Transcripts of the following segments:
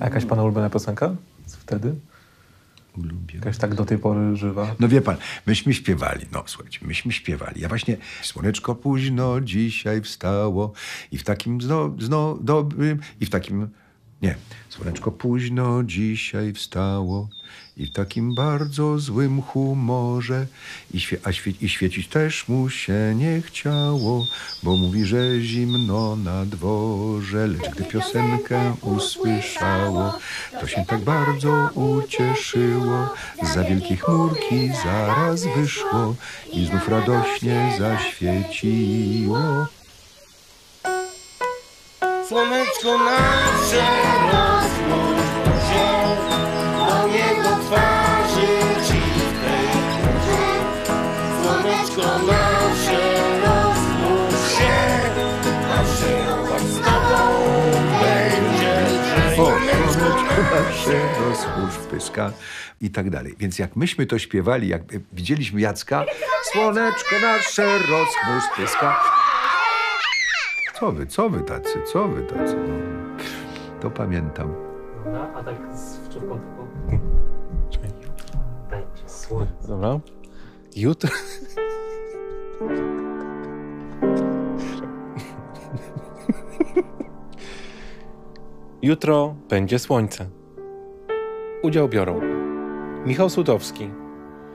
A jakaś pana ulubiona piosenka z wtedy? Lubię. Jakaś tak do tej pory żywa? No wie pan, myśmy śpiewali, no słuchajcie, myśmy śpiewali. Ja właśnie, słoneczko późno dzisiaj wstało i w takim zno, zno dobrym, i w takim, nie, słoneczko późno dzisiaj wstało i w takim bardzo złym humorze i, świe, a świe, i świecić też mu się nie chciało, bo mówi, że zimno na dworze, lecz gdy piosenkę usłyszało, to się tak bardzo ucieszyło, za wielkiej chmurki zaraz wyszło i znów radośnie zaświeciło. Słoneczko nasze rozmusz się do niego twarzy porze. Słoneczko nasze rozmusz się, nasze z tobą będzie słoneczko nasze rozchórz pyska i tak dalej. Więc jak myśmy to śpiewali, jak widzieliśmy Jacka, słoneczko nasze rozchmurz pyska. Co wy, co wy tacy, co wy tacy? No. To pamiętam. Dobra, a tak z wczórką taką... Będzie słońce. Dobra. Jutro... Jutro będzie słońce. Udział biorą Michał Sudowski,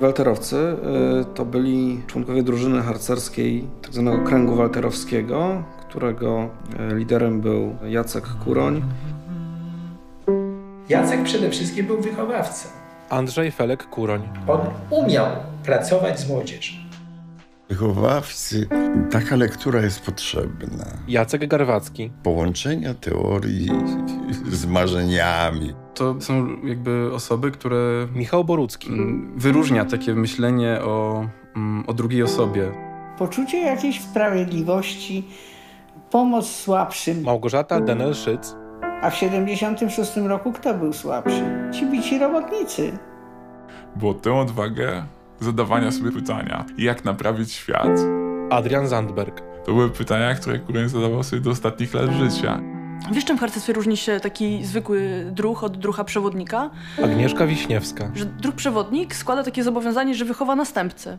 Walterowcy y, to byli członkowie drużyny harcerskiej tzw. kręgu walterowskiego, którego y, liderem był Jacek Kuroń. Jacek przede wszystkim był wychowawcą. Andrzej Felek Kuroń, On umiał pracować z młodzieżą. Wychowawcy, taka lektura jest potrzebna. Jacek Garwacki, Połączenia teorii z marzeniami. To są jakby osoby, które Michał Borucki, wyróżnia takie myślenie o, o drugiej osobie. poczucie jakiejś sprawiedliwości, pomoc słabszym. Małgorzata Denel-Szyc, A w 76 roku kto był słabszy? Ci bici robotnicy. Było tę odwagę zadawania sobie pytania, jak naprawić świat. Adrian Zandberg, To były pytania, które Kuroń zadawał sobie do ostatnich lat życia. Wiesz, czym w harcerstwie różni się taki zwykły druh od druha przewodnika? Agnieszka Wiśniewska, Że druh przewodnik składa takie zobowiązanie, że wychowa następcę.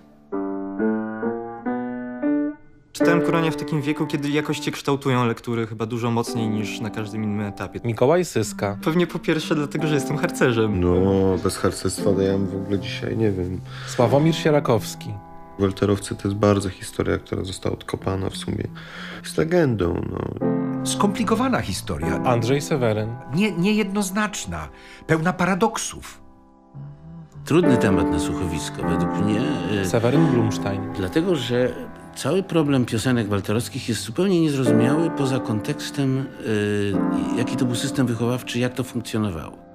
Czytałem Kuronia w takim wieku, kiedy jakoś cię kształtują lektury chyba dużo mocniej niż na każdym innym etapie. Mikołaj Syska, Pewnie po pierwsze dlatego, że jestem harcerzem. No, bez harcerstwa to ja w ogóle dzisiaj nie wiem. Sławomir Sierakowski, Walterowcy to jest bardzo historia, która została odkopana w sumie. Jest legendą, no. Skomplikowana historia, Andrzej Seweryn, nie, niejednoznaczna, pełna paradoksów. Trudny temat na słuchowisko według mnie. e, Seweryn Blumstein, Dlatego, że cały problem piosenek walterowskich jest zupełnie niezrozumiały poza kontekstem, e, jaki to był system wychowawczy, jak to funkcjonowało.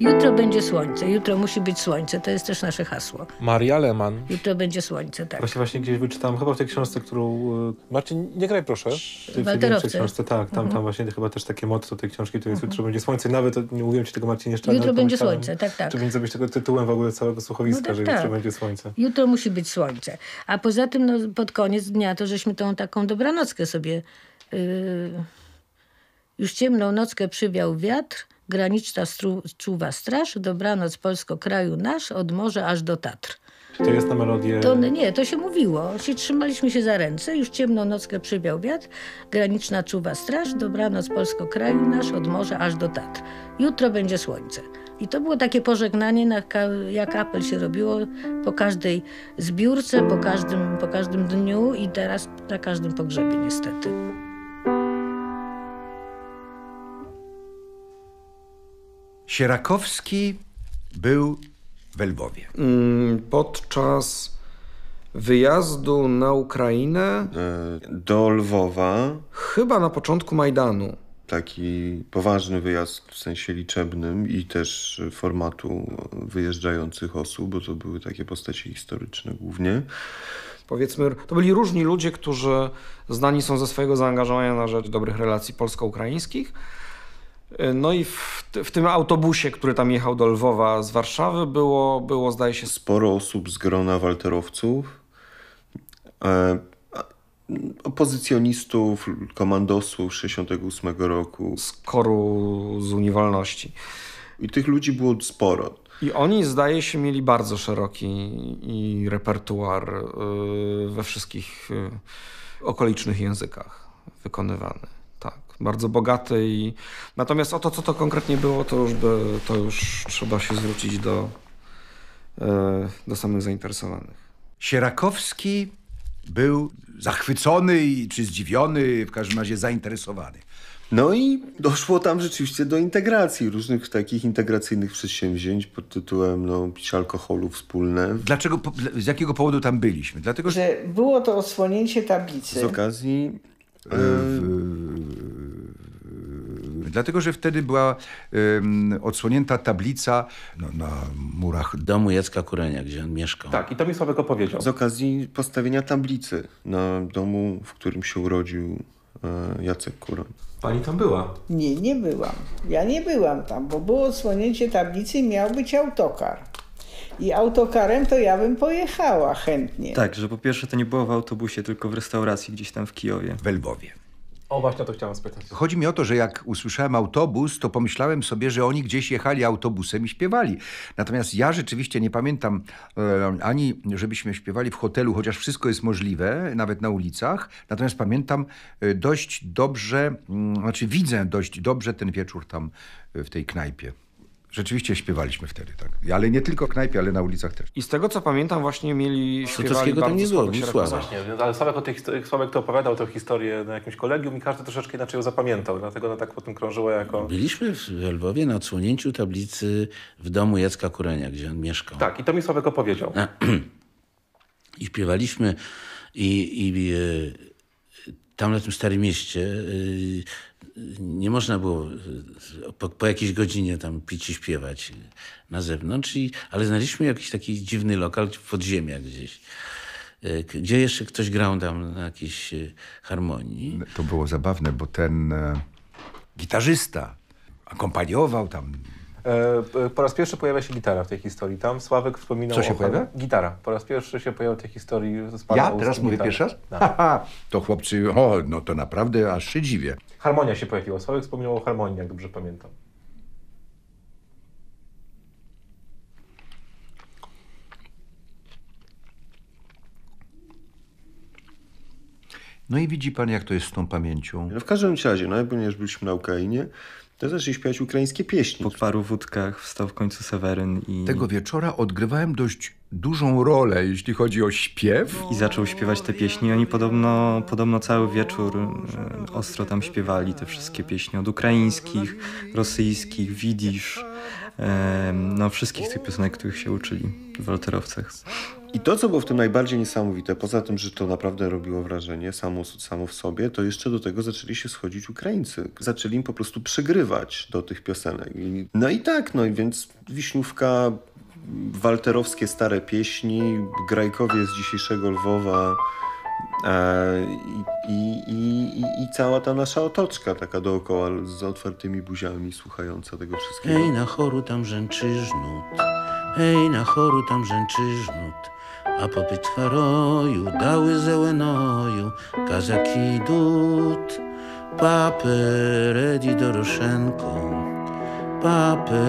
Jutro będzie słońce, jutro musi być słońce, to jest też nasze hasło. Maria Leman. Jutro będzie słońce, tak. Właśnie, właśnie gdzieś wyczytałem, chyba w tej książce, którą... e, Marcin, nie graj proszę. W pierwszej książce, tak, tam, Mhm. tam właśnie chyba też takie motto tej książki, to jest Jutro będzie słońce. Nawet, nie mówiłem ci tego Marcin jeszcze, Jutro będzie słońce, tak, tak. Czy będzie zrobić tego tytułem w ogóle całego słuchowiska, No tak, że tak. jutro będzie słońce. Jutro musi być słońce. A poza tym no, pod koniec dnia to żeśmy tą taką dobranockę sobie... Yy, już ciemną nockę przywiał wiatr, graniczna czuwa straż, dobranoc Polsko kraju nasz, od morza aż do Tatr. To jest na melodię... To nie, to się mówiło. Się, trzymaliśmy się za ręce, już ciemną nockę przywiał wiatr, graniczna czuwa straż, dobranoc Polsko kraju nasz, od morza aż do Tatr. Jutro będzie słońce. I to było takie pożegnanie, na jak apel się robiło po każdej zbiórce, po każdym, po każdym dniu i teraz na każdym pogrzebie niestety. Sierakowski był w Lwowie. Mm, Podczas wyjazdu na Ukrainę, Do Lwowa. chyba na początku Majdanu, Taki poważny wyjazd w sensie liczebnym i też formatu wyjeżdżających osób, bo to były takie postacie historyczne głównie. powiedzmy, to byli różni ludzie, którzy znani są ze swojego zaangażowania na rzecz dobrych relacji polsko-ukraińskich. No i w, w tym autobusie, który tam jechał do Lwowa z Warszawy, było, było zdaje się, Sporo osób z grona walterowców. E, opozycjonistów, komandosów 68 roku. Z koru z Uniwolności. I tych ludzi było sporo. I oni, zdaje się, mieli bardzo szeroki i repertuar y, we wszystkich okolicznych językach wykonywany. Bardzo bogaty i natomiast o to, co to konkretnie było, to już, by, to już trzeba się zwrócić do, y, do samych zainteresowanych. Sierakowski był zachwycony i- czy zdziwiony, w każdym razie zainteresowany. No i doszło tam rzeczywiście do integracji, różnych takich integracyjnych przedsięwzięć pod tytułem no, picie alkoholu wspólne. Dlaczego, po- z jakiego powodu tam byliśmy? Dlatego, że Że było to odsłonięcie tablicy. Z okazji Dlatego, że wtedy była odsłonięta tablica no, na murach domu Jacka Kurenia, gdzie on mieszkał. Tak, i to mi Sławek opowiedział. z okazji postawienia tablicy na domu, w którym się urodził e, Jacek Kuroń. Pani tam była. Nie, nie byłam. Ja nie byłam tam, bo było odsłonięcie tablicy i miał być autokar. I autokarem to ja bym pojechała chętnie. Tak, że po pierwsze to nie było w autobusie, tylko w restauracji gdzieś tam w Kijowie. w Lwowie. O, właśnie o to chciałem spytać. Chodzi mi o to, że jak usłyszałem autobus, to pomyślałem sobie, że oni gdzieś jechali autobusem i śpiewali. Natomiast ja rzeczywiście nie pamiętam e, ani, żebyśmy śpiewali w hotelu, chociaż wszystko jest możliwe, nawet na ulicach. Natomiast pamiętam e, dość dobrze, mm, znaczy widzę dość dobrze ten wieczór tam e, w tej knajpie. Rzeczywiście śpiewaliśmy wtedy, tak. Ale nie tylko w knajpie, ale na ulicach też. I z tego, co pamiętam, właśnie mieli śpiewali tam bardzo nie Sierakowski. Sława. Właśnie, ale Sławek, o tej, histo- Sławek to opowiadał tę historię na jakimś kolegium i każdy troszeczkę inaczej ją zapamiętał, dlatego ona tak potem krążyła jako... Byliśmy w Lwowie na odsłonięciu tablicy w domu Jacka Kurenia, gdzie on mieszkał. Tak, i to mi Sławek opowiedział. I śpiewaliśmy i, i e, tam na tym Starym Mieście e, nie można było e, po, po jakiejś godzinie tam pić i śpiewać na zewnątrz, i, ale znaleźliśmy jakiś taki dziwny lokal w podziemiach gdzieś, e, gdzie jeszcze ktoś grał tam na jakiejś e, harmonii. To było zabawne, bo ten gitarzysta akompaniował tam. E, e, po raz pierwszy pojawia się gitara w tej historii. Tam Sławek wspominał Co się o... pojawia? Gitara. Po raz pierwszy się pojawia w tej historii z pana Ja teraz mówię gitara. pierwszy raz? Tak. Haha, to chłopcy, o, no to naprawdę aż się dziwię. Harmonia się pojawiła. Sławek wspominał o harmonii, jak dobrze pamiętam. No i widzi pan, jak to jest z tą pamięcią. No w każdym razie, no, ponieważ byliśmy na Ukrainie, to zaczęli śpiewać ukraińskie pieśni. Po paru wódkach wstał w końcu Seweryn i, Tego wieczora odgrywałem dość dużą rolę, jeśli chodzi o śpiew. i zaczął śpiewać te pieśni. Oni podobno, podobno cały wieczór e, ostro tam śpiewali te wszystkie pieśni od ukraińskich, rosyjskich, widzisz, no wszystkich tych piosenek, których się uczyli w walterowcach. I to, co było w tym najbardziej niesamowite, poza tym, że to naprawdę robiło wrażenie samo, samo w sobie, to jeszcze do tego zaczęli się schodzić Ukraińcy. Zaczęli im po prostu przygrywać do tych piosenek. No i tak, no i więc Wiśniówka, walterowskie stare pieśni, Grajkowie z dzisiejszego Lwowa i, i, i, i, i cała ta nasza otoczka taka dookoła z otwartymi buziami słuchająca tego wszystkiego. Hej, na choru tam rzęczy żnut, hej, na choru tam rzęczy żnut, a popyt haroju dały zełenoju, kazaki dud, papy redi Doroszenko, papy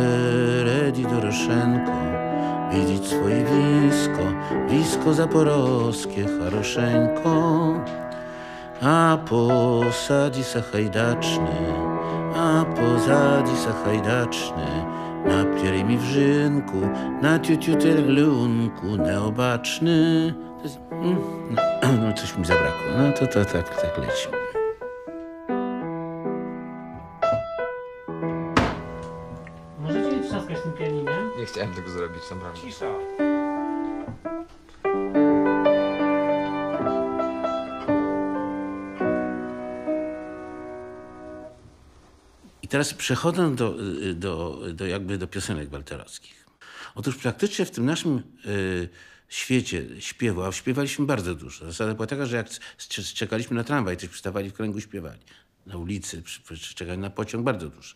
redi Doroszenko, widzieć swoje wisko, wisko zaporowskie, haroszeńko, a posadzi sachajdaczny, a pozadzi sachajdaczny, na pieremi wrzynku, na tiutiuterlunku, neobaczny. To jest, mm, no, no, coś mi zabrakło. No to, to tak, tak leci. Chciałem tego zrobić, naprawdę. Cisza. I teraz przechodzę do, do, do, jakby do piosenek walterowskich. Otóż praktycznie w tym naszym y, świecie śpiewu, a śpiewaliśmy bardzo dużo. Zasada była taka, że jak czekaliśmy na tramwaj, to przystawali w kręgu śpiewali. Na ulicy, przy, przy, czekali na pociąg, bardzo dużo.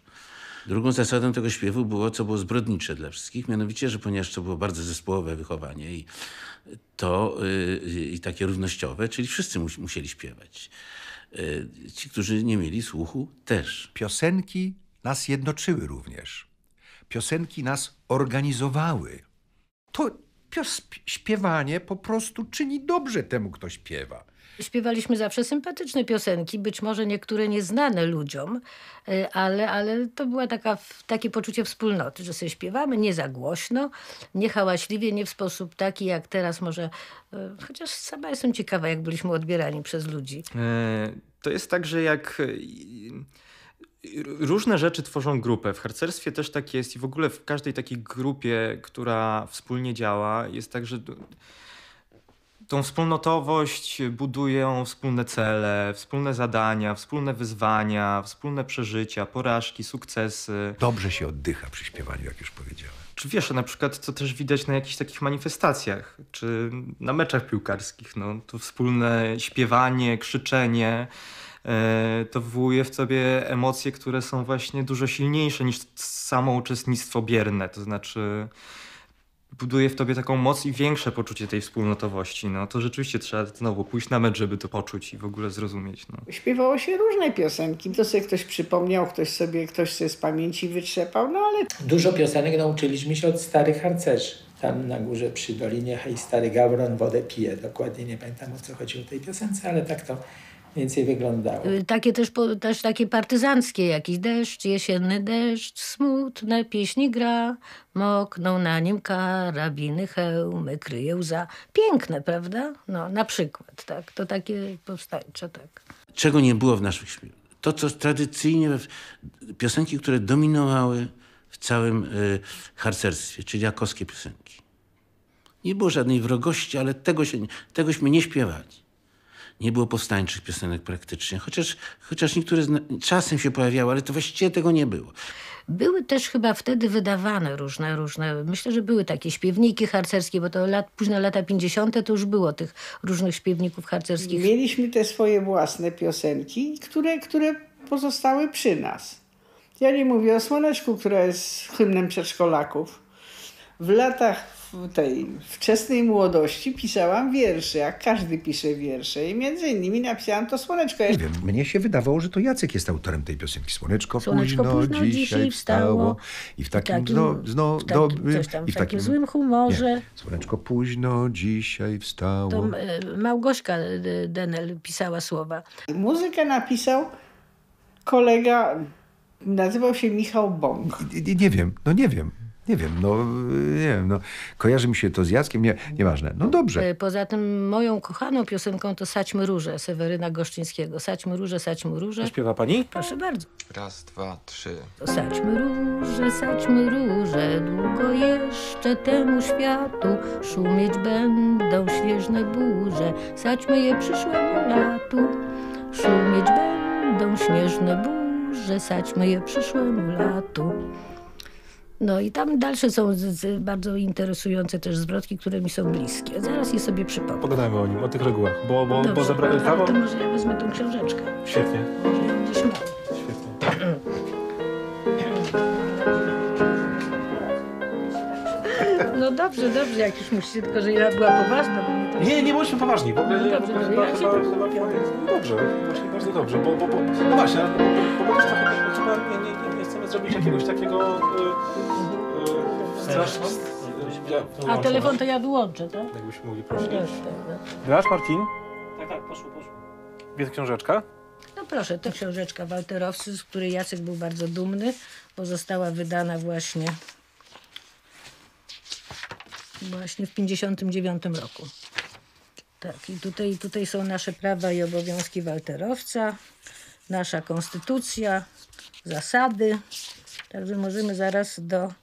Drugą zasadą tego śpiewu było, co było zbrodnicze dla wszystkich, mianowicie, że ponieważ to było bardzo zespołowe wychowanie i to y, i takie równościowe, czyli wszyscy mus, musieli śpiewać. Y, ci, którzy nie mieli słuchu, też. Piosenki nas jednoczyły również. Piosenki nas organizowały. To śpiewanie po prostu czyni dobrze temu, kto śpiewa. Śpiewaliśmy zawsze sympatyczne piosenki, być może niektóre nieznane ludziom, y, ale, ale to taka, takie poczucie wspólnoty, że sobie śpiewamy nie za głośno, nie hałaśliwie, nie w sposób taki jak teraz może, y, chociaż sama jestem ciekawa, jak byliśmy odbierani przez ludzi. E, To jest tak, że jak y, różne rzeczy tworzą grupę. W harcerstwie też tak jest i w ogóle w każdej takiej grupie, która wspólnie działa, jest tak, że tą wspólnotowość budują wspólne cele, wspólne zadania, wspólne wyzwania, wspólne przeżycia, porażki, sukcesy. Dobrze się oddycha przy śpiewaniu, jak już powiedziałem. Czy wiesz, na przykład co też widać na jakichś takich manifestacjach, czy na meczach piłkarskich, no to wspólne śpiewanie, krzyczenie, e, to wywołuje w tobie emocje, które są właśnie dużo silniejsze niż samo uczestnictwo bierne, to znaczy buduje w tobie taką moc i większe poczucie tej wspólnotowości. No to rzeczywiście trzeba znowu pójść na mecz, żeby to poczuć i w ogóle zrozumieć. No. Śpiewało się różne piosenki. To sobie ktoś przypomniał, ktoś sobie, ktoś sobie z pamięci wytrzepał, no ale Dużo piosenek nauczyliśmy się od starych harcerzy. Tam na górze przy Dolinie Hej Stary Gawron wodę pije. Dokładnie nie pamiętam o co chodziło w tej piosence, ale tak to więcej wyglądało. Y, Takie też, po- też takie partyzanckie, jakiś deszcz, jesienny deszcz, smutne pieśni gra, mokną na nim karabiny, hełmy, kryje łza. Piękne, prawda? No, na przykład, tak. To takie powstańcze, tak. Czego nie było w naszych śpiewach? To, co tradycyjnie, w- piosenki, które dominowały w całym y, harcerstwie, czyli jakowskie piosenki. Nie było żadnej wrogości, ale tego się, nie- tegośmy nie śpiewali. Nie było powstańczych piosenek praktycznie, chociaż, chociaż niektóre czasem się pojawiały, ale to właściwie tego nie było. Były też chyba wtedy wydawane różne, różne, myślę, że były takie śpiewniki harcerskie, bo to lat, późne lata 50. to już było tych różnych śpiewników harcerskich. mieliśmy te swoje własne piosenki, które, które pozostały przy nas. Ja nie mówię o Słoneczku, która jest hymnem przedszkolaków. W latach w tej wczesnej młodości pisałam wiersze, jak każdy pisze wiersze. I między innymi napisałam to Słoneczko. Nie wiem, mnie się wydawało, że to Jacek jest autorem tej piosenki. Słoneczko, Słoneczko późno, późno dzisiaj dzisiaj wstało. I w takim, takim- zno, zno, w takim- dobrym... tam, i w takim złym humorze. Nie. Słoneczko późno, dzisiaj wstało. To e, Małgośka e, Denel pisała słowa. Muzykę napisał kolega, nazywał się Michał Bąk. Nie, nie, nie wiem, no nie wiem. Nie wiem, no nie wiem, no kojarzy mi się to z Jackiem, nie, nieważne. No dobrze. E, Poza tym moją kochaną piosenką to Saćmy Róże Seweryna Goszczyńskiego. Saćmy Róże, Saćmy Róże. Śpiewa pani? Proszę bardzo. Raz, dwa, trzy. To Saćmy róże, saćmy róże, długo jeszcze temu światu szumieć będą śnieżne burze, saćmy je przyszłemu latu. Szumieć będą śnieżne burze, saćmy je przyszłemu latu. No i tam dalsze są bardzo interesujące też zwrotki, które mi są bliskie. Zaraz je sobie przypomnę. Pogadajmy o nim, o tych regułach, bo, bo, bo Dobrze, zabra... ale kawał... to może ja wezmę tą książeczkę. Świetnie. Może ją gdzieś mam. No dobrze, dobrze, jak już musicie, tylko że ja była poważna. Bo mnie to... Nie, nie bądźmy poważni. W ogóle No ja dobrze, w ogóle dobrze, chyba, ja się chyba, tak chyba, opowiadam. Dobrze, właśnie bardzo dobrze, bo, bo, bo no właśnie, bo, bo, bo też trochę chyba nie, nie, nie, nie chcemy zrobić jakiegoś takiego y, y, strasznie... A telefon to ja wyłączę, tak? Jakbyśmy mogli prosić. Grasz, Marcin? Tak, tak, poszło, poszło. Jest książeczka? No proszę, to książeczka Walterowcy, z której Jacek był bardzo dumny, bo została wydana właśnie właśnie w 59 roku. Tak, i tutaj, tutaj są nasze prawa i obowiązki Walterowca, nasza konstytucja, zasady. Także możemy zaraz do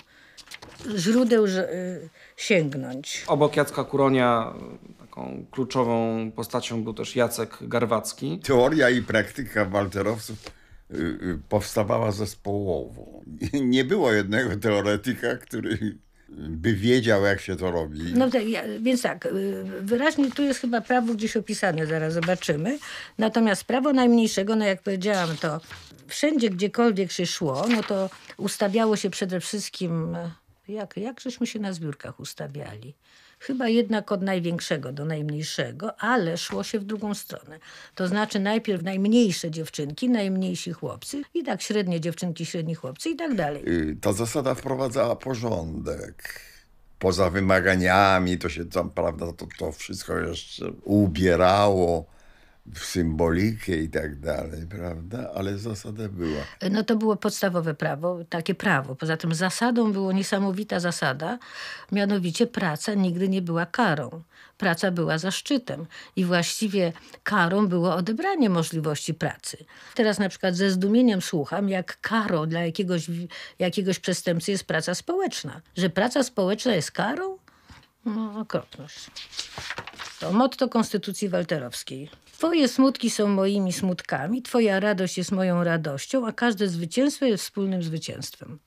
źródeł że- y, sięgnąć. Obok Jacka Kuronia taką kluczową postacią był też Jacek Garwacki. Teoria i praktyka walterowców y, y, powstawała zespołowo. Nie było jednego teoretyka, który by wiedział, jak się to robi. No tak, ja, więc tak, y, wyraźnie tu jest chyba prawo gdzieś opisane, zaraz zobaczymy. Natomiast prawo najmniejszego, no jak powiedziałam, to wszędzie, gdziekolwiek się szło, no to ustawiało się przede wszystkim, jak, jak żeśmy się na zbiórkach ustawiali? Chyba jednak od największego do najmniejszego, ale szło się w drugą stronę. To znaczy najpierw najmniejsze dziewczynki, najmniejsi chłopcy i tak średnie dziewczynki, średni chłopcy i tak dalej. Y, Ta zasada wprowadzała porządek. Poza wymaganiami to się tam, prawda, to, to wszystko jeszcze ubierało w symbolikę i tak dalej, prawda? Ale zasada była. No to było podstawowe prawo, takie prawo. Poza tym zasadą było niesamowita zasada, mianowicie praca nigdy nie była karą. Praca była zaszczytem i właściwie karą było odebranie możliwości pracy. Teraz na przykład ze zdumieniem słucham, jak karą dla jakiegoś, jakiegoś przestępcy jest praca społeczna. Że praca społeczna jest karą? No, okropność. To motto Konstytucji Walterowskiej. Twoje smutki są moimi smutkami, twoja radość jest moją radością, a każde zwycięstwo jest wspólnym zwycięstwem.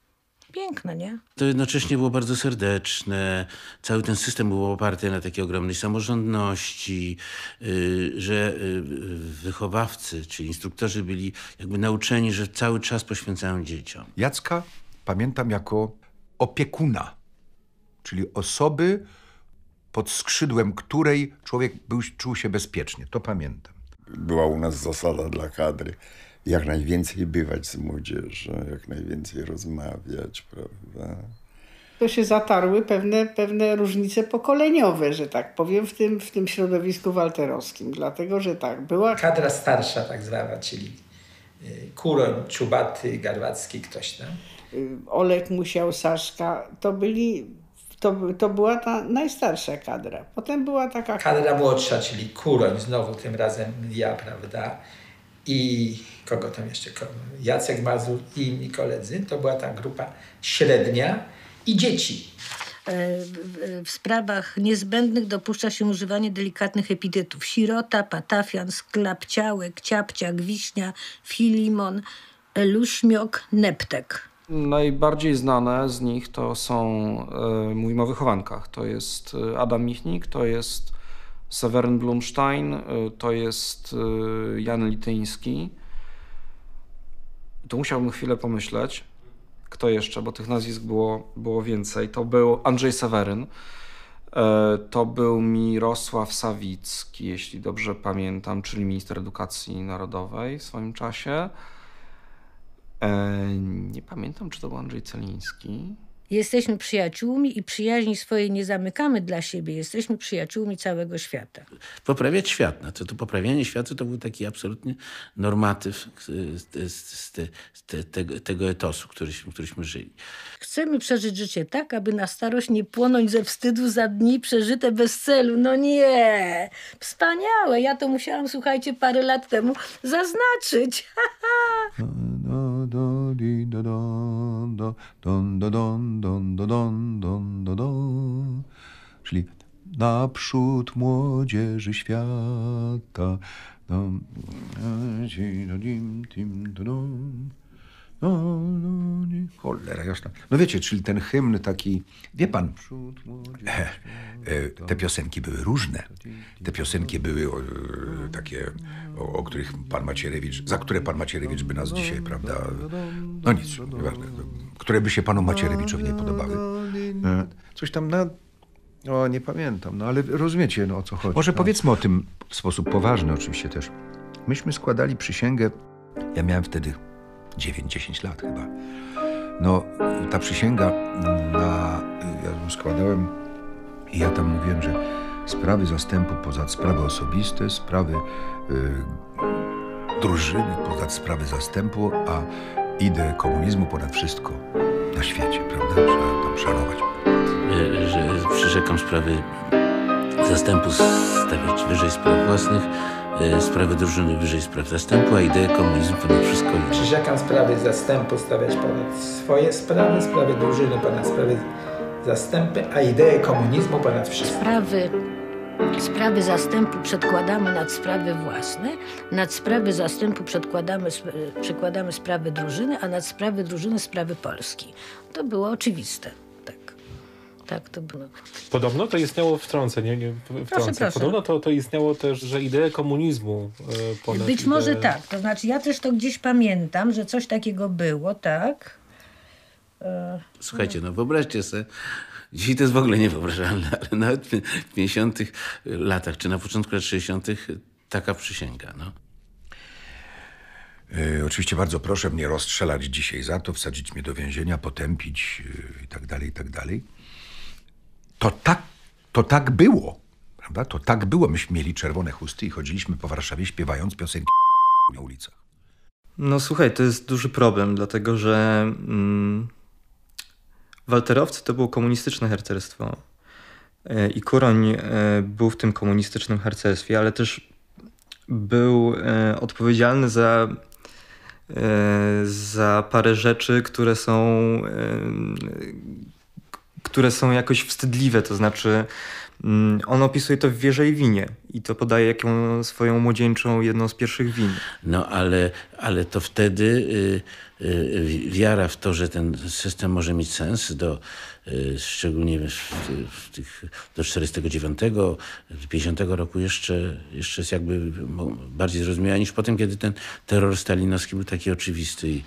Piękne, nie? To jednocześnie było bardzo serdeczne. Cały ten system był oparty na takiej ogromnej samorządności, y, że y, wychowawcy, czy instruktorzy byli jakby nauczeni, że cały czas poświęcają dzieciom. Jacka pamiętam jako opiekuna, czyli osoby, pod skrzydłem której człowiek był, czuł się bezpiecznie. To pamiętam. Była u nas zasada dla kadry. Jak najwięcej bywać z młodzieżą, jak najwięcej rozmawiać, prawda? To się zatarły pewne, pewne różnice pokoleniowe, że tak powiem, w tym, w tym środowisku walterowskim. Dlatego, że tak, była... Kadra starsza tak zwana, czyli y, Kuroń, Czubaty, Garwacki, ktoś tam. y, Olek Musiał, Saszka, to byli... To, to była ta najstarsza kadra. Potem była taka Kadra młodsza, czyli Kuroń, znowu tym razem ja, prawda? I kogo tam jeszcze? Jacek Mazur i inni koledzy. To była ta grupa średnia i dzieci. E, w- W sprawach niezbędnych dopuszcza się używanie delikatnych epitetów. Sirota, patafian, sklapciałek, ciapciak, wiśnia, filimon, luśmiok, neptek. Najbardziej znane z nich to są, e, mówimy o wychowankach, to jest e, Adam Michnik, to jest Seweryn Blumstein, e, to jest Jan Lityński. Tu musiałbym chwilę pomyśleć, kto jeszcze, bo tych nazwisk było, było więcej. To był Andrzej Seweryn, to był Mirosław Sawicki, jeśli dobrze pamiętam, czyli minister edukacji narodowej w swoim czasie. E, nie pamiętam, czy to był Andrzej Celiński. Jesteśmy przyjaciółmi i przyjaźni swojej nie zamykamy dla siebie. Jesteśmy przyjaciółmi całego świata. Poprawiać świat. No to, to poprawianie świata to był taki absolutnie normatyw y, z, z, z, te, z te, tego, tego etosu, któryśmy, któryśmy żyli. Chcemy przeżyć życie tak, aby na starość nie płonąć ze wstydu za dni przeżyte bez celu. No nie! Wspaniałe! Ja to musiałam, słuchajcie, parę lat temu zaznaczyć. Do, do, di, do, don, do, don, do, don, don, do, don, don, do, do. Czyli naprzód młodzieży świata. No, no, nie. Cholera jasna. No wiecie, czyli ten hymn taki, wie pan, e, e, te piosenki były różne. Te piosenki były e, takie, o, o których pan Macierewicz, za które pan Macierewicz by nas dzisiaj, prawda, no nic, nieważne, które by się panu Macierewiczowi nie podobały. Coś tam na, o, nie pamiętam, no ale rozumiecie, no o co chodzi. Może powiedzmy o tym w sposób poważny oczywiście też. Myśmy składali przysięgę, ja miałem wtedy 9-10 lat chyba. No, ta przysięga na... Ja ją składałem i ja tam mówiłem, że sprawy zastępu poza sprawy osobiste, sprawy y, drużyny ponad sprawy zastępu, a ideę komunizmu ponad wszystko na świecie, prawda? Trzeba tam szanować. Y, Że przyrzekam sprawy zastępu stawiać wyżej spraw własnych, sprawy drużyny wyżej spraw zastępu, a ideę komunizmu ponad wszystko inne. Przyrzekam sprawy zastępu stawiać ponad swoje sprawy, sprawy drużyny ponad sprawy zastępy, a ideę komunizmu ponad wszystko. Sprawy, sprawy zastępu przedkładamy nad sprawy własne, nad sprawy zastępu przedkładamy, przekładamy sprawy drużyny, a nad sprawy drużyny sprawy Polski. To było oczywiste. Tak. to było. Podobno to istniało, wtrącę, nie, nie wtrącę. proszę. Podobno to, to istniało też, że ideę komunizmu e, ponad Być może ideę- tak. To znaczy, ja też to gdzieś pamiętam, że coś takiego było, tak? E, Słuchajcie, no wyobraźcie sobie, dzisiaj to jest w ogóle niewyobrażalne, ale nawet w 50 latach, czy na początku lat 60 taka przysięga, no. E, oczywiście bardzo proszę mnie rozstrzelać dzisiaj za to, wsadzić mnie do więzienia, potępić e, i tak dalej, i tak dalej. To tak, to tak było, prawda? To tak było. Myśmy mieli czerwone chusty i chodziliśmy po Warszawie śpiewając piosenki na ulicach. No słuchaj, to jest duży problem, dlatego że mm, Walterowcy to było komunistyczne harcerstwo. E, I Kuroń e, był w tym komunistycznym harcerstwie, ale też był e, odpowiedzialny za, za parę rzeczy, które są, które są jakoś wstydliwe. To znaczy, mm, on opisuje to w Wierze i Winie i to podaje jaką swoją młodzieńczą jedną z pierwszych win. No ale, ale to wtedy y, y, wiara w to, że ten system może mieć sens, do, y, szczególnie w, w tych, do 49, 50 roku jeszcze, jeszcze jest jakby bardziej zrozumiała niż potem, kiedy ten terror stalinowski był taki oczywisty. I,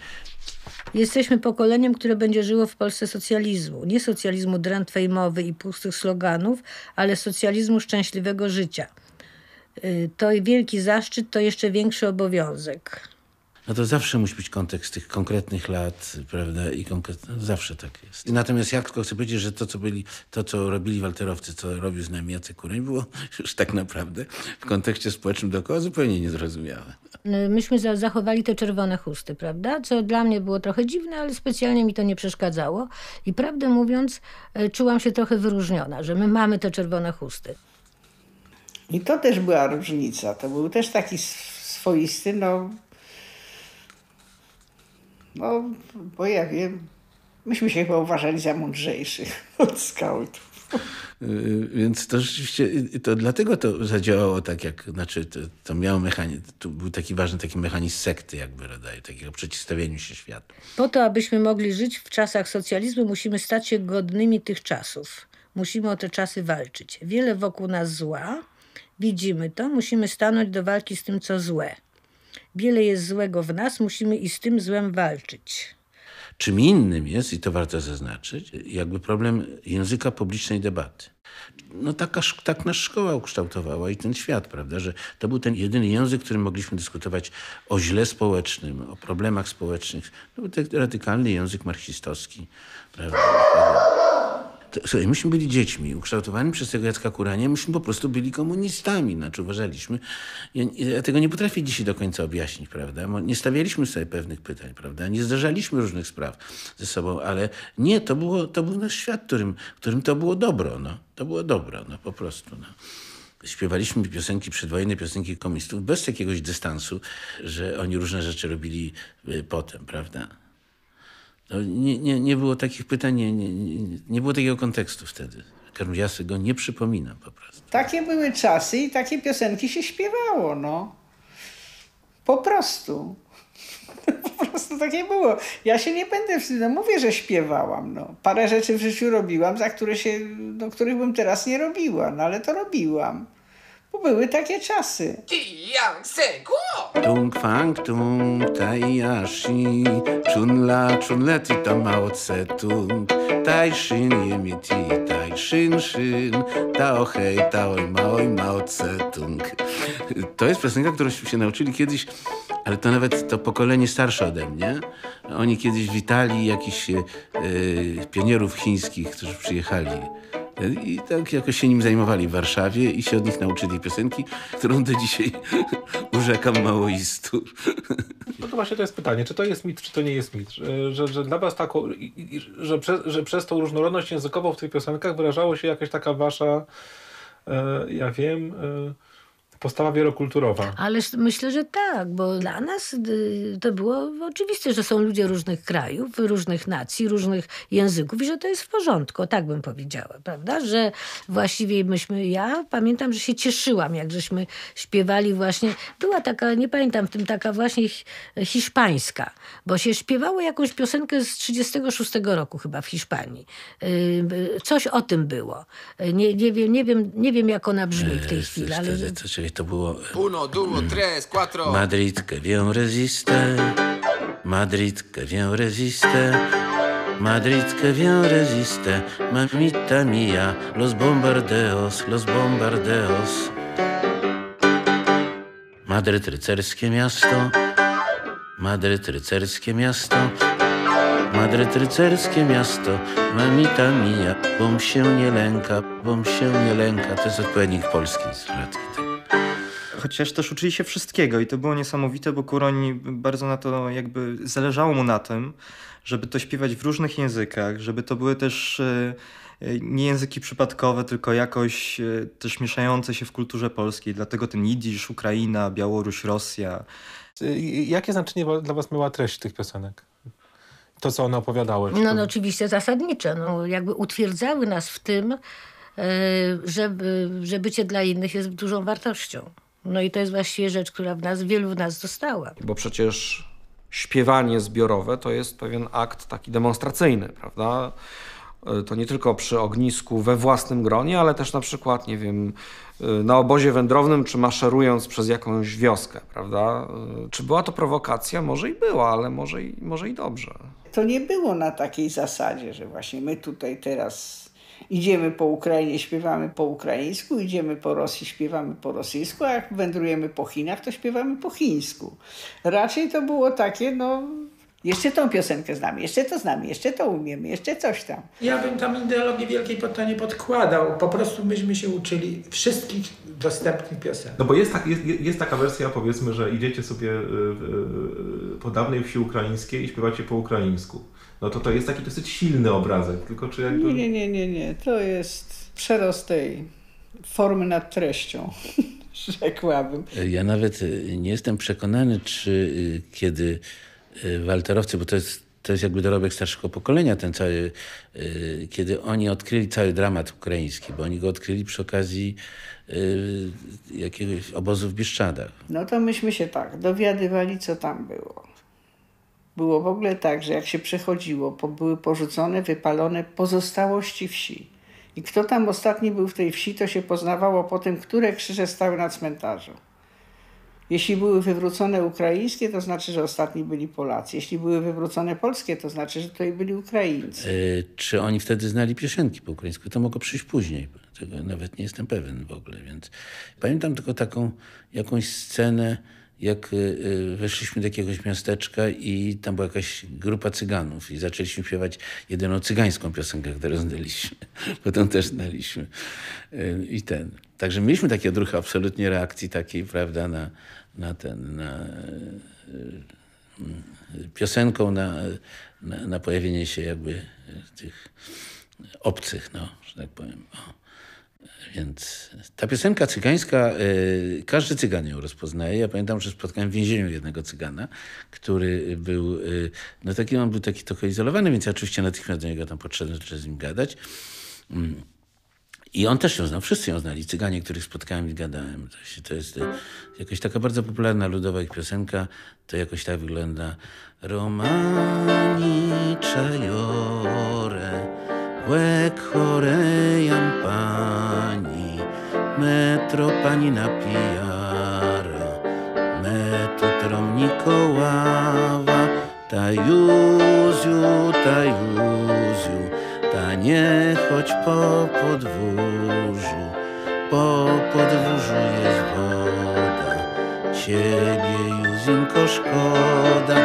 Jesteśmy pokoleniem, które będzie żyło w Polsce socjalizmu. Nie socjalizmu drętwej i pustych sloganów, ale socjalizmu szczęśliwego życia. Y, To wielki zaszczyt, to jeszcze większy obowiązek. No to zawsze musi być kontekst tych konkretnych lat, prawda? I konkret... no zawsze tak jest. I natomiast ja tylko chcę powiedzieć, że to, co byli, to, co robili walterowcy, co robił z nami Jacek Kuroń, było już tak naprawdę w kontekście społecznym dookoła zupełnie niezrozumiałe. Y, Myśmy za- zachowali te czerwone chusty, prawda? Co dla mnie było trochę dziwne, ale specjalnie mi to nie przeszkadzało. I prawdę mówiąc, y, czułam się trochę wyróżniona, że my mamy te czerwone chusty. I to też była różnica. To był też taki sw- swoisty, no. No, bo ja wiem, myśmy się chyba uważali za mądrzejszych od skautów. Yy, Więc to rzeczywiście, yy, to dlatego to zadziałało tak, jak, znaczy to, to miało mechanizm, to był taki ważny taki mechanizm sekty jakby rodzaju, takiego przeciwstawieniu się światu. Po to, abyśmy mogli żyć w czasach socjalizmu, musimy stać się godnymi tych czasów. Musimy o te czasy walczyć. Wiele wokół nas zła, widzimy to, musimy stanąć do walki z tym, co złe. Wiele jest złego w nas, musimy i z tym złem walczyć. Czym innym jest, i to warto zaznaczyć, jakby problem języka publicznej debaty. No taka, tak nas szkoła ukształtowała i ten świat, prawda, że to był ten jedyny język, którym mogliśmy dyskutować o źle społecznym, o problemach społecznych. To był ten radykalny język marksistowski, prawda. Słuchaj, myśmy byli dziećmi ukształtowani przez tego Jacka Kurania, myśmy po prostu byli komunistami, znaczy uważaliśmy. Ja, ja tego nie potrafię dzisiaj do końca objaśnić, prawda? Nie stawialiśmy sobie pewnych pytań, prawda? Nie zderzaliśmy różnych spraw ze sobą, ale nie, to, było, to był nasz świat, którym, którym to było dobro, no. To było dobro, no po prostu, no. Śpiewaliśmy piosenki przedwojenne, piosenki komunistów bez jakiegoś dystansu, że oni różne rzeczy robili y, potem, prawda? No, nie, nie, nie było takich pytań, nie, nie, nie, było takiego kontekstu wtedy. Ja sobie go nie przypominam po prostu. Takie były czasy i takie piosenki się śpiewało, no. Po prostu. Po prostu takie było. Ja się nie będę wstydzić. No mówię, że śpiewałam. No. Parę rzeczy w życiu robiłam, za które się, no, których bym teraz nie robiła, no ale to robiłam. Bo były takie czasy. Tung fang tung tai yashi chun la chun le ti ta mao tse tung tai shin yemi ti tai shin shin tao hei tao mao mao tse tung. To jest piosenka, którą się nauczyli kiedyś, ale to nawet to pokolenie starsze ode mnie. Oni kiedyś witali jakichś e, pionierów chińskich, którzy przyjechali i tak jakoś się nim zajmowali w Warszawie i się od nich nauczyli piosenki, którą do dzisiaj urzekam maoistów. No to właśnie to jest pytanie, czy to jest mit, czy to nie jest mit? Że, że, dla was taką, że, przez, że przez tą różnorodność językową w tych piosenkach wyrażało się jakaś taka wasza, e, ja wiem, e, postawa wielokulturowa. Ale myślę, że tak, bo dla nas y, to było oczywiste, że są ludzie różnych krajów, różnych nacji, różnych języków i że to jest w porządku, tak bym powiedziała, prawda? Że właściwie myśmy, ja pamiętam, że się cieszyłam, jak żeśmy śpiewali właśnie, była taka, nie pamiętam, w tym taka właśnie hiszpańska, bo się śpiewało jakąś piosenkę z 36 roku chyba w Hiszpanii. Y, coś o tym było. Nie, nie, wiem, nie, wiem, nie wiem, jak ona brzmi w tej chwili, ale... Czyli to było... Uno, duo, tres, cuatro. Madrid que bien resiste, Madrid que bien resiste, Madrid que bien resiste, mamita mía, los bombardeos, los bombardeos. Madryt rycerskie miasto, Madryt rycerskie miasto, Madryt rycerskie miasto, mamita mia, bom się nie lęka, bom się nie lęka. To jest odpowiednik polski z latki. Chociaż też uczyli się wszystkiego i to było niesamowite, bo Kuroń bardzo na to jakby zależało mu na tym, żeby to śpiewać w różnych językach, żeby to były też e, e, nie języki przypadkowe, tylko jakoś e, też mieszające się w kulturze polskiej. Dlatego ten Jidysz, Ukraina, Białoruś, Rosja. Jakie znaczenie dla was miała treść tych piosenek? To, co one opowiadały? No, no oczywiście zasadnicze. No, jakby utwierdzały nas w tym, że, że bycie dla innych jest dużą wartością. No i to jest właściwie rzecz, która w nas, wielu w nas została. Bo przecież śpiewanie zbiorowe to jest pewien akt taki demonstracyjny, prawda? To nie tylko przy ognisku we własnym gronie, ale też na przykład, nie wiem, na obozie wędrownym, czy maszerując przez jakąś wioskę, prawda? Czy była to prowokacja? Może i była, ale może i, może i dobrze. To nie było na takiej zasadzie, że właśnie my tutaj teraz Idziemy po Ukrainie, śpiewamy po ukraińsku, idziemy po Rosji, śpiewamy po rosyjsku, a jak wędrujemy po Chinach, to śpiewamy po chińsku. Raczej to było takie, no, jeszcze tą piosenkę znamy, jeszcze to znamy, jeszcze to umiemy, jeszcze coś tam. Ja bym tam ideologii wielkiej pod to nie podkładał. Po prostu myśmy się uczyli wszystkich dostępnych piosenek. No bo jest, tak, jest, jest taka wersja, powiedzmy, że idziecie sobie y, y, po dawnej wsi ukraińskiej i śpiewacie po ukraińsku no to to jest taki dosyć silny obrazek, tylko czy jakby... Nie, nie, nie, nie, nie. To jest przerost tej formy nad treścią, rzekłabym. Ja nawet y, nie jestem przekonany, czy kiedy walterowcy, bo to jest to jest jakby dorobek starszego pokolenia, ten cały, kiedy oni odkryli cały dramat ukraiński, bo oni go odkryli przy okazji jakiegoś obozu w Bieszczadach. No to myśmy się tak dowiadywali, co tam było. Było w ogóle tak, że jak się przechodziło, były porzucone, wypalone pozostałości wsi. I kto tam ostatni był w tej wsi, to się poznawało po tym, które krzyże stały na cmentarzu. Jeśli były wywrócone ukraińskie, to znaczy, że ostatni byli Polacy. Jeśli były wywrócone polskie, to znaczy, że tutaj byli Ukraińcy. E, czy oni wtedy znali piosenki po ukraińsku? To mogło przyjść później. Tego nawet nie jestem pewien w ogóle. Więc pamiętam tylko taką jakąś scenę, jak y, y, weszliśmy do jakiegoś miasteczka i tam była jakaś grupa cyganów i zaczęliśmy śpiewać jedyną cygańską piosenkę, którą znaliśmy. Potem też znaliśmy. I ten. Także mieliśmy takie odruchy absolutnie reakcji takiej, prawda, na, na ten, na piosenką, na, na, na pojawienie się jakby tych obcych, no, że tak powiem. O. Więc ta piosenka cygańska, y, każdy cygan ją rozpoznaje. Ja pamiętam, że spotkałem w więzieniu jednego cygana, który był, y, no taki on był taki trochę izolowany, więc ja oczywiście natychmiast do niego tam podszedłem, żeby z nim gadać. I on też ją znał, wszyscy ją znali, cyganie, których spotkałem i gadałem. To, jest y, jakaś taka bardzo popularna ludowa ich piosenka, to jakoś tak wygląda. Romani czajore, łek chorejam pani, metro pani napijara, metro tromnikoława, ta Józiu, ta Józiu, ta nie chodź po podwórzu, po podwórzu jest woda, ciebie Józinko szkoda,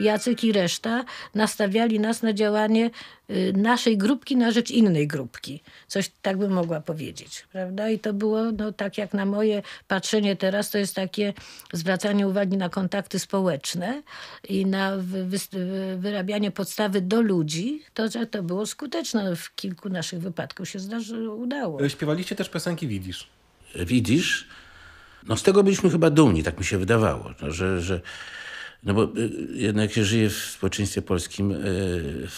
Jacek i reszta nastawiali nas na działanie y, naszej grupki na rzecz innej grupki. Coś tak bym mogła powiedzieć, prawda? I to było, no tak jak na moje patrzenie teraz, to jest takie zwracanie uwagi na kontakty społeczne i na wy, wy, wyrabianie podstawy do ludzi. To, że to było skuteczne. W kilku naszych wypadkach się zdarzy, udało. Śpiewaliście też piosenki Widzisz. Widzisz? No z tego byliśmy chyba dumni, tak mi się wydawało, no, że, że no bo y, jednak się żyje w społeczeństwie polskim, y,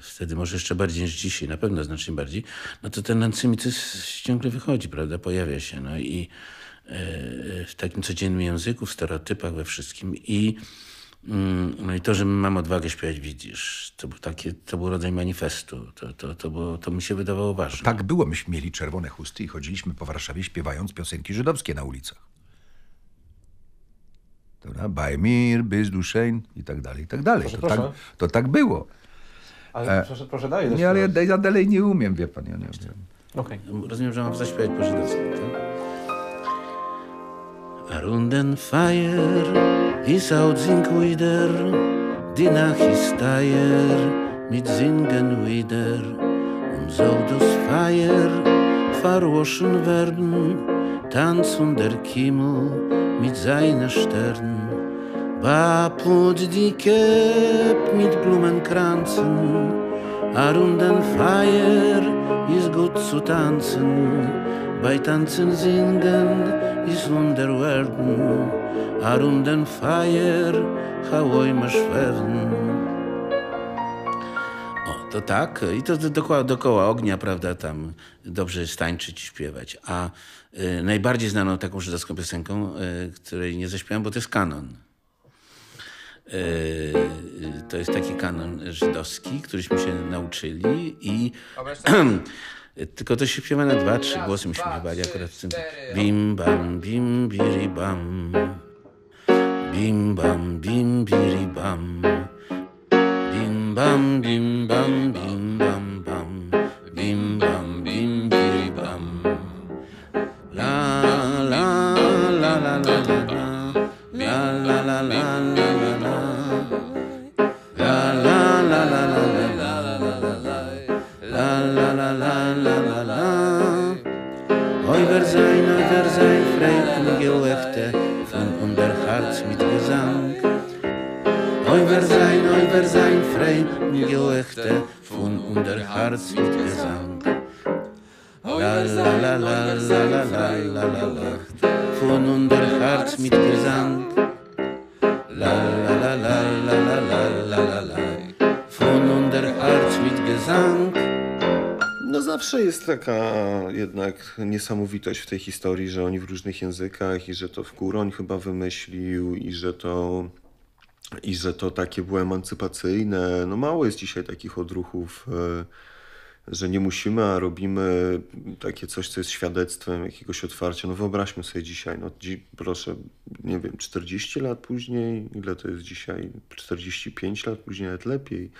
wtedy może jeszcze bardziej niż dzisiaj, na pewno znacznie bardziej, no to ten antysemtyzm ciągle wychodzi, prawda, pojawia się, no i y, w takim codziennym języku, w stereotypach, we wszystkim i mm, no i to, że mam odwagę śpiewać, widzisz, to był, takie, to był rodzaj manifestu. To, to, to, było, to mi się wydawało ważne. Tak było. Myśmy mieli czerwone chusty i chodziliśmy po Warszawie śpiewając piosenki żydowskie na ulicach. Dobra? Bei mir, bist du schön i tak dalej, i tak dalej. Proszę, to, tak, proszę. to tak było. Ale E, proszę, proszę dalej. Nie, ale ja, ja dalej nie umiem, wie pan, ja nie umiem. Okej. Rozumiem, że mam zaśpiewać po żydowsku, tak? Runden Feier, is out sing wieder, die Nacht ist teuer, mit Singen wieder, und so das Feier verwaschen werden, Tanz und der Kimmel mit seinen Sternen. Baput die Käpp mit Blumenkranzen, a runden Feier ist gut zu tanzen, bei Tanzen singen ist Wunder werden, a runden Feier hałoj ma szwewnen. O, to tak, i to dookoła, ognia, prawda, tam dobrze jest tańczyć śpiewać. A najbardziej znaną taką żydowską piosenką, y, której nie zaśpiewam, bo to jest kanon. Y, to jest taki kanon żydowski, któryśmy się nauczyli i tylko to się śpiewa na dwa, trzy głosy myśmy śpiewali akurat w tym. Bim bam, bim biri bam. Bim bam, bim biri bam. Bim bam, bim bam, bim Wer von unser Herz mit Gesang. Zawsze jest taka jednak niesamowitość w tej historii, że oni w różnych językach i że to w Kuroń chyba wymyślił i że to i że to takie było emancypacyjne. No mało jest dzisiaj takich odruchów, e, że nie musimy, a robimy takie coś, co jest świadectwem jakiegoś otwarcia. No wyobraźmy sobie dzisiaj, no dzi- proszę, nie wiem, 40 lat później, ile to jest dzisiaj? 45 lat później, nawet lepiej.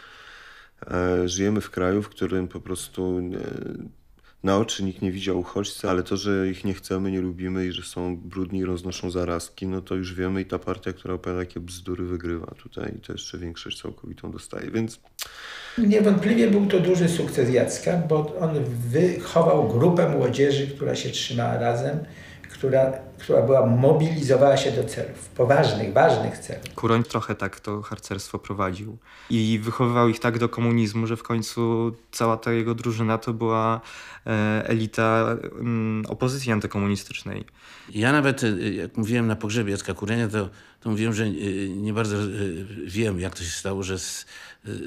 E, Żyjemy w kraju, w którym po prostu e, na oczy nikt nie widział uchodźcy, ale to, że ich nie chcemy, nie lubimy i że są brudni i roznoszą zarazki, no to już wiemy i ta partia, która opowiada takie bzdury, wygrywa tutaj i to jeszcze większość całkowitą dostaje, więc Niewątpliwie był to duży sukces Jacka, bo on wychował grupę młodzieży, która się trzymała razem, która, która była, mobilizowała się do celów, poważnych, ważnych celów. Kuroń trochę tak to harcerstwo prowadził. I wychowywał ich tak do komunizmu, że w końcu cała ta jego drużyna to była e, elita mm, opozycji antykomunistycznej. Ja nawet, y, jak mówiłem na pogrzebie Jacka Kurenia, to, to mówiłem, że y, nie bardzo wiem, jak to się stało, że,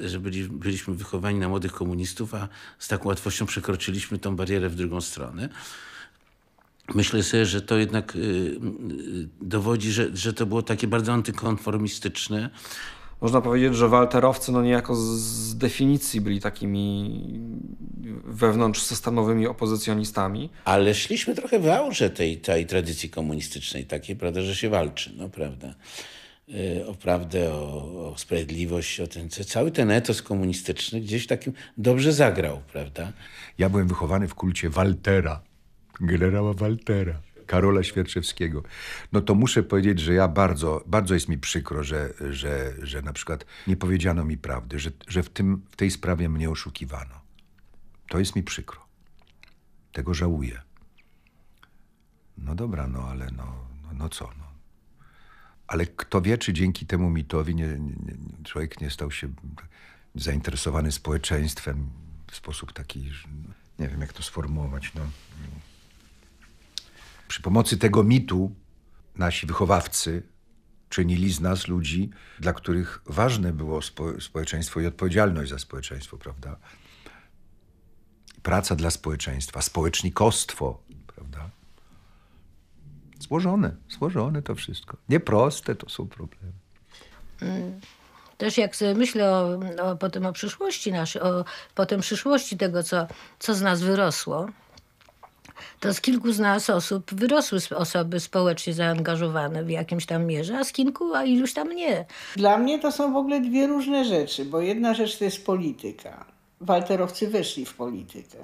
że byli, byliśmy wychowani na młodych komunistów, a z taką łatwością przekroczyliśmy tą barierę w drugą stronę. Myślę sobie, że to jednak y, y, dowodzi, że, że to było takie bardzo antykonformistyczne. Można powiedzieć, że walterowcy no niejako z- definicji byli takimi wewnątrzsystemowymi opozycjonistami. Ale szliśmy trochę w aurze tej, tej tradycji komunistycznej, takiej, prawda, że się walczy, no prawda. Y, O prawdę, o, o sprawiedliwość, o ten, cały ten etos komunistyczny gdzieś takim dobrze zagrał, prawda. Ja byłem wychowany w kulcie Waltera, generała Waltera. Karola Świerczewskiego. No to muszę powiedzieć, że ja bardzo, bardzo jest mi przykro, że, że, że na przykład nie powiedziano mi prawdy, że, że w, tym, w tej sprawie mnie oszukiwano. To jest mi przykro. Tego żałuję. No dobra, no ale no, no, no co, no. Ale kto wie, czy dzięki temu mitowi nie, nie, człowiek nie stał się zainteresowany społeczeństwem w sposób taki, nie wiem jak to sformułować, no. Przy pomocy tego mitu nasi wychowawcy czynili z nas ludzi, dla których ważne było spo, społeczeństwo i odpowiedzialność za społeczeństwo, prawda? Praca dla społeczeństwa, społecznikostwo, prawda? Złożone, złożone to wszystko. Nieproste to są problemy. Mm. Też jak sobie myślę o, o, potem o przyszłości naszej, o potem przyszłości tego, co, co z nas wyrosło, to z kilku z nas osób wyrosły osoby społecznie zaangażowane w jakimś tam mierze, a z kilku, a iluś tam nie. Dla mnie to są w ogóle dwie różne rzeczy, bo jedna rzecz to jest polityka. Walterowcy weszli w politykę.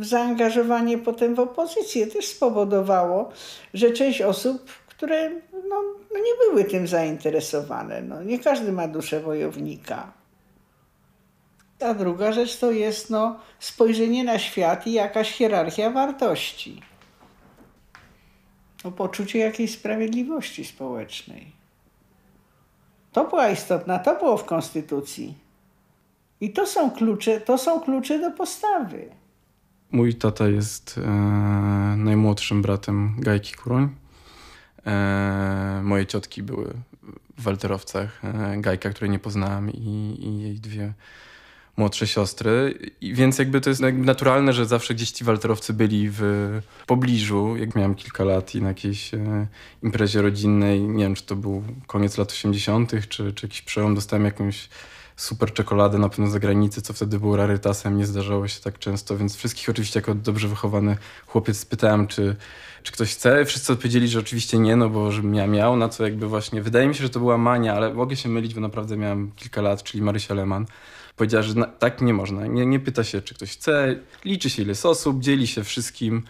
Zaangażowanie potem w opozycję też spowodowało, że część osób, które no, no nie były tym zainteresowane, no, nie każdy ma duszę wojownika. A druga rzecz to jest no, spojrzenie na świat i jakaś hierarchia wartości. No, poczucie jakiejś sprawiedliwości społecznej. To była istotna, to było w Konstytucji. I to są klucze, to są klucze do postawy. Mój tata jest e, najmłodszym bratem Gajki Kuroń. E, moje ciotki były w walterowcach. E, Gajka, której nie poznałam i, i jej dwie młodsze siostry, I więc jakby to jest naturalne, że zawsze gdzieś ci walterowcy byli w pobliżu. Jak miałem kilka lat i na jakiejś e, imprezie rodzinnej, nie wiem czy to był koniec lat 80., czy, czy jakiś przełom, dostałem jakąś super czekoladę na pewno z zagranicy, co wtedy było rarytasem, nie zdarzało się tak często, więc wszystkich oczywiście jako dobrze wychowany chłopiec spytałem, czy, czy ktoś chce. Wszyscy odpowiedzieli, że oczywiście nie, no bo żebym ja miał, na co jakby właśnie, wydaje mi się, że to była mania, ale mogę się mylić, bo naprawdę miałem kilka lat, czyli Marysia Leman powiedziała, że tak nie można. Nie, nie pyta się, czy ktoś chce, liczy się ile jest osób, dzieli się wszystkim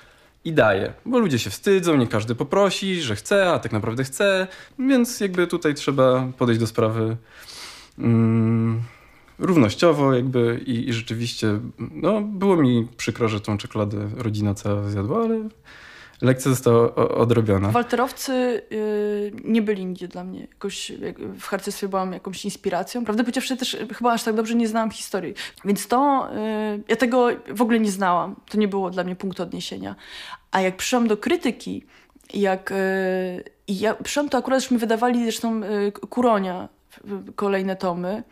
i daje. Bo ludzie się wstydzą, nie każdy poprosi, że chce, a tak naprawdę chce, więc jakby tutaj trzeba podejść do sprawy mm, równościowo jakby i, i, rzeczywiście no, było mi przykro, że tą czekoladę rodzina cała zjadła, ale lekcja została odrobiona. Walterowcy yy, nie byli nigdzie dla mnie. Jakoś w harcerstwie byłam jakąś inspiracją. Prawdę powiedziawszy też chyba aż tak dobrze nie znałam historii. Więc to, yy, ja tego w ogóle nie znałam. To nie było dla mnie punktu odniesienia. A jak przyszłam do krytyki, jak yy, ja przyszłam, to akurat mi wydawali zresztą yy, Kuronia kolejne tomy.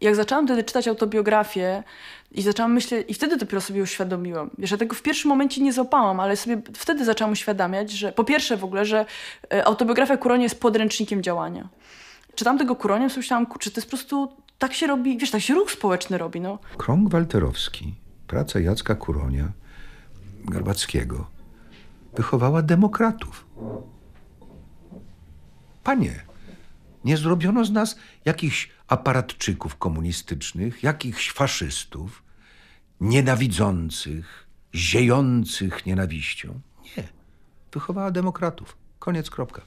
Jak zaczęłam wtedy czytać autobiografię i zaczęłam myśleć, i wtedy dopiero sobie uświadomiłam. Wiesz, ja tego w pierwszym momencie nie złapałam, ale sobie wtedy zaczęłam uświadamiać, że po pierwsze w ogóle, że e, autobiografia Kuronia jest podręcznikiem działania. Czytam tego Kuronia i myślałam, kurczę, to jest po prostu, tak się robi, wiesz, tak się ruch społeczny robi, no. Krąg Walterowski, praca Jacka Kuronia, Garbackiego, wychowała demokratów. Panie, nie zrobiono z nas jakichś aparatczyków komunistycznych, jakichś faszystów, nienawidzących, ziejących nienawiścią. Nie. Wychowała demokratów. Koniec, kropka.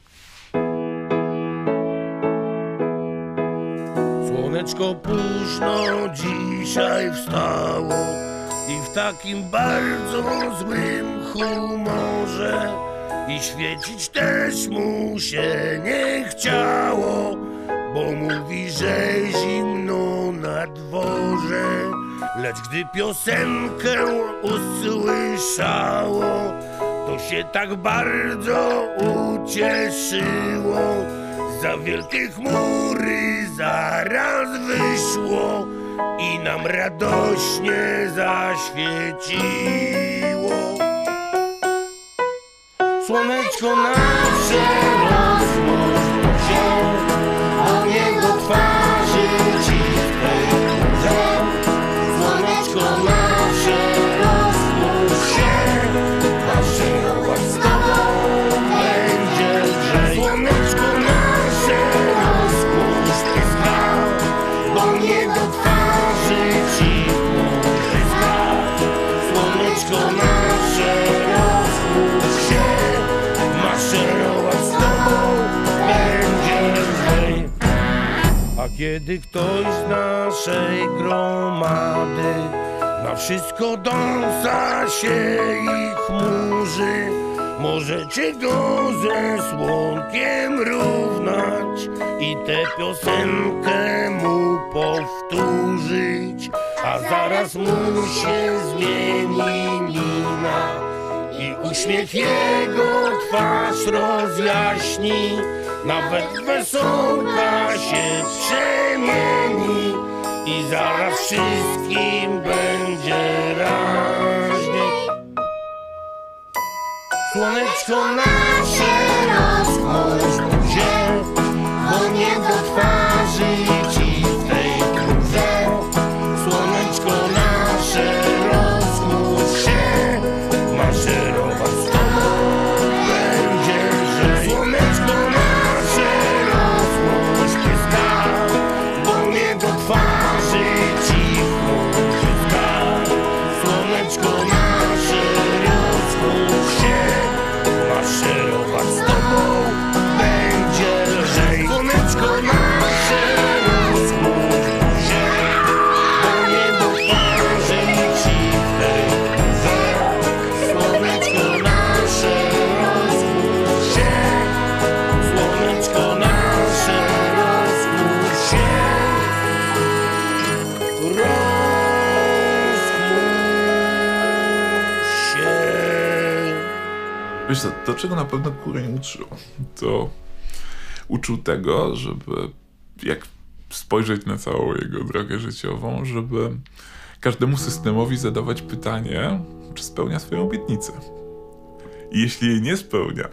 Słoneczko późno dzisiaj wstało i w takim bardzo złym humorze i świecić też mu się nie chciało, bo mówi, że zimno na dworze. Lecz gdy piosenkę usłyszało, to się tak bardzo ucieszyło. Za wielkie chmury zaraz wyszło i nam radośnie zaświeciło. Słoneczko nasze rozmnożyło się, Kiedy ktoś z naszej gromady na wszystko dąsa się i chmurzy, możecie go ze słonkiem równać i tę piosenkę mu powtórzyć, a zaraz mu się zmieni mina i uśmiech jego twarz rozjaśni, nawet wesołka się przemieni i zaraz wszystkim będzie raźniej. Słoneczko nasze to czego na pewno Kuroń uczył, to uczył tego, żeby jak spojrzeć na całą jego drogę życiową, żeby każdemu systemowi zadawać pytanie, czy spełnia swoją obietnicę. I jeśli jej nie spełnia,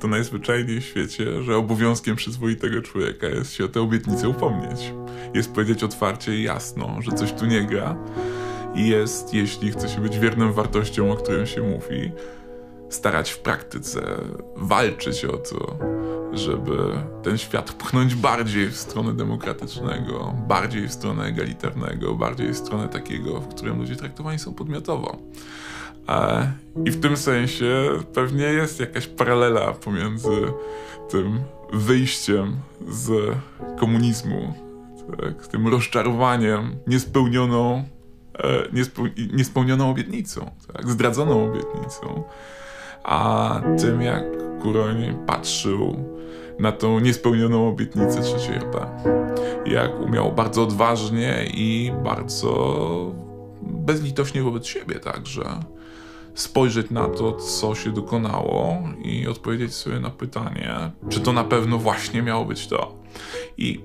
to najzwyczajniej w świecie, że obowiązkiem przyzwoitego człowieka jest się o tę obietnicę upomnieć. Jest powiedzieć otwarcie i jasno, że coś tu nie gra i jest, jeśli chce się być wiernym wartościom, o którym się mówi, starać w praktyce walczyć o to, żeby ten świat pchnąć bardziej w stronę demokratycznego, bardziej w stronę egalitarnego, bardziej w stronę takiego, w którym ludzie traktowani są podmiotowo. E, I w tym sensie pewnie jest jakaś paralela pomiędzy tym wyjściem z komunizmu, tak, tym rozczarowaniem, niespełnioną, e, niespeł, niespełnioną obietnicą, tak, zdradzoną obietnicą, a tym jak Kuroń patrzył na tą niespełnioną obietnicę III RP. Jak umiał bardzo odważnie i bardzo bezlitośnie wobec siebie także spojrzeć na to, co się dokonało i odpowiedzieć sobie na pytanie, czy to na pewno właśnie miało być to. I